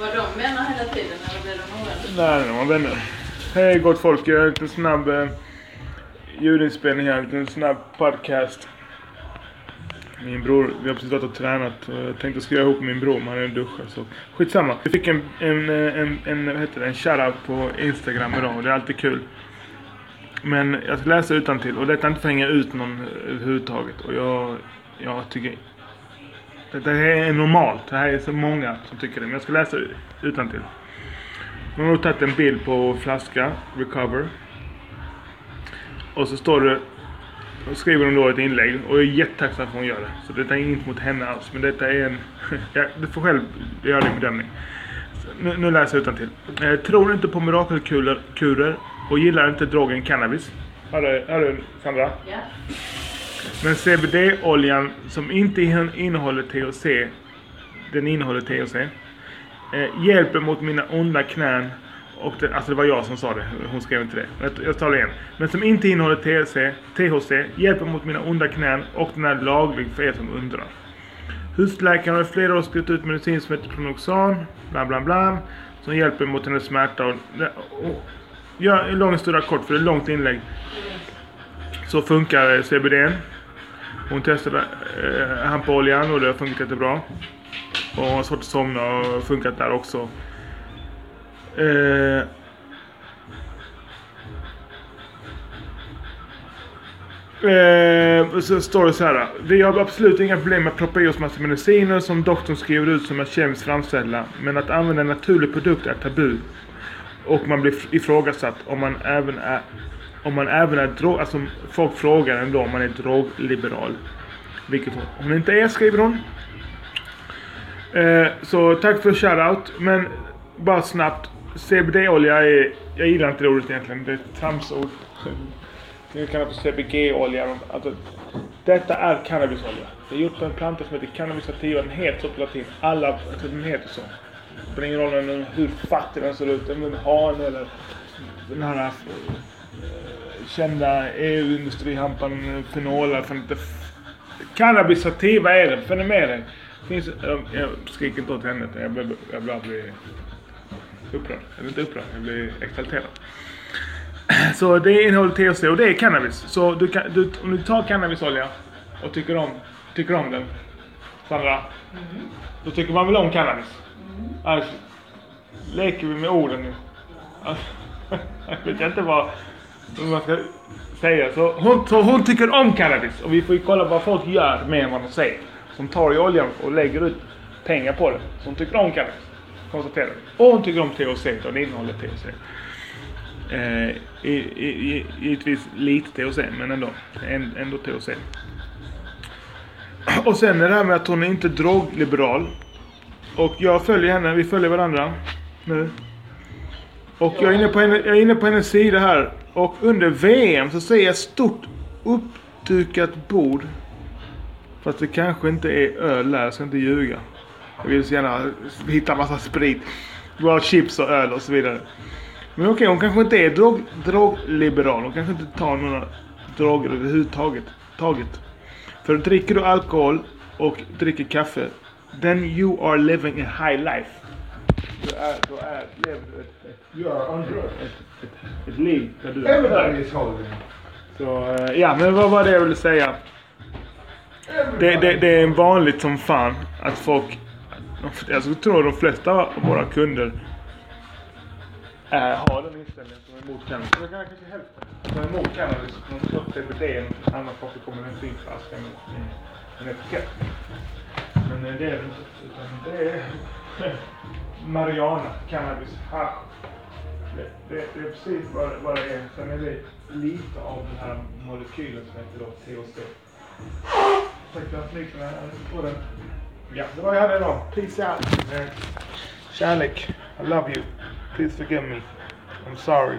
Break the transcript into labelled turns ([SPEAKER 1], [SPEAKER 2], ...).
[SPEAKER 1] Var de vänner hela tiden eller blev de ovänner?
[SPEAKER 2] Nej, de var vänner. Hej gott folk, jag har en liten snabb eh, ljudinspelning här, en liten snabb podcast. Min bror, vi har precis varit och tränat och jag tänkte skriva ihop min bror, men han är duschad så skitsamma. Vi fick en, en, eh, en, en, vad heter det, en shoutout på Instagram idag och det är alltid kul. Men jag ska läsa utantill och detta är inte för att hänga ut någon överhuvudtaget och jag, jag tycker det här är normalt. Det här är så många som tycker det. Men jag ska läsa utantill. Hon har tagit en bild på flaska, recover. Och så står det, och skriver hon då ett inlägg och jag är jättetacksam för att hon gör det. Så detta är inget mot henne alls, men detta är en, ja, du får själv göra din bedömning. Nu, nu läser jag utantill. Eh, tror inte på mirakelkurer och gillar inte drogen cannabis. Hör du, hör du Sandra?
[SPEAKER 1] Ja.
[SPEAKER 2] Men CBD-oljan som inte innehåller THC, den innehåller THC, eh, hjälper mot mina onda knän och det, alltså det var jag som sa det, hon skrev inte det. Jag, jag tar det igen. Men som inte innehåller THC, THC, hjälper mot mina onda knän och den är laglig för er som undrar. Husläkaren har i flera år skrivit ut medicin som heter Pronoxan, bla bla bla, som hjälper mot hennes smärta och... och ja, en lång historia kort för det är ett långt inlägg. Så funkar eh, CBD. Hon testade eh, hampoljan och det har funkat jättebra. Och hon har svårt att somna och funkat där också. Eh, Eh, så står det så här. Vi har absolut inga problem med att proppa i oss massa mediciner som doktorn skriver ut som är kemiskt framställda. Men att använda en naturlig produkt är tabu. Och man blir ifrågasatt om man även är om man även är drog... Alltså folk frågar ändå om man är drogliberal. Vilket hon, hon inte är skriver hon. Eh, så tack för shoutout. Men bara snabbt. CBD-olja är... Jag gillar inte det ordet egentligen. Det är ett tramsord. Det kallas för CBG-olja. Alltså, detta är cannabisolja. Det är gjort på en planta som heter cannabis sativa. Den heter så på latin. Alla... Alltså, den heter så. Det spelar ingen roll hur fattig den ser ut. Om den har en hane eller den här kända EU-industrihampan fenoler från inte Cannabis sativa är det, följ med dig. Finns, jag, jag skriker inte åt henne, jag blir, jag blir, blir upprörd. Eller inte upprörd, jag blir exalterad. Så det innehåller THC och det är cannabis. Så du kan, du, om du tar cannabisolja och tycker om, tycker om den, Sandra. Då tycker man väl om cannabis? Alltså, leker vi med orden nu? Alltså, jag vet inte vad, om man ska säga. Så hon, så hon tycker om cannabis och vi får ju kolla vad folk gör med vad de säger. Som tar i oljan och lägger ut pengar på det. Så hon tycker om cannabis. Konstaterar vi. Och hon tycker om THC och det innehåller THC. Eh, i, i, givetvis lite THC men ändå. En, ändå THC. Och sen är det här med att hon är inte drogliberal. Och jag följer henne, vi följer varandra nu. Och jag är, inne på henne, jag är inne på hennes sida här. Och under VM så ser jag ett stort uppdukat bord. Fast det kanske inte är öl där, jag ska inte ljuga. Jag vill så gärna hitta massa sprit. Bara chips och öl och så vidare. Men okej, hon kanske inte är drog, drogliberal. Hon kanske inte tar några droger överhuvudtaget. Taget. För dricker du alkohol och dricker kaffe, then you are living a high life. Du är, du är, lever du ett, ett,
[SPEAKER 3] You are on drugs.
[SPEAKER 2] ett, ett, ett liv där du är
[SPEAKER 3] Everybody
[SPEAKER 2] hög.
[SPEAKER 3] is holding.
[SPEAKER 2] Så, eh, ja, men vad var det jag ville säga? Det, det, det är vanligt som fan att folk... Jag tror de flesta av våra kunder är, har den inställningen som är emot cannabis. Det kan kanske hälften. Som är emot cannabis. De tar upp CBD, annars varför kommer en fin flaska med med en etikett. Men eh, det är det inte. Utan det är Mariana, cannabis, hasch. Det, det, det är precis vad, vad det är. Sen är det lite av den här molekylen som heter då THC. Ursäkta fliken här på den. Ja, det var jag hade idag. Peace out. Kärlek. I love you. Please forgive me. I'm sorry.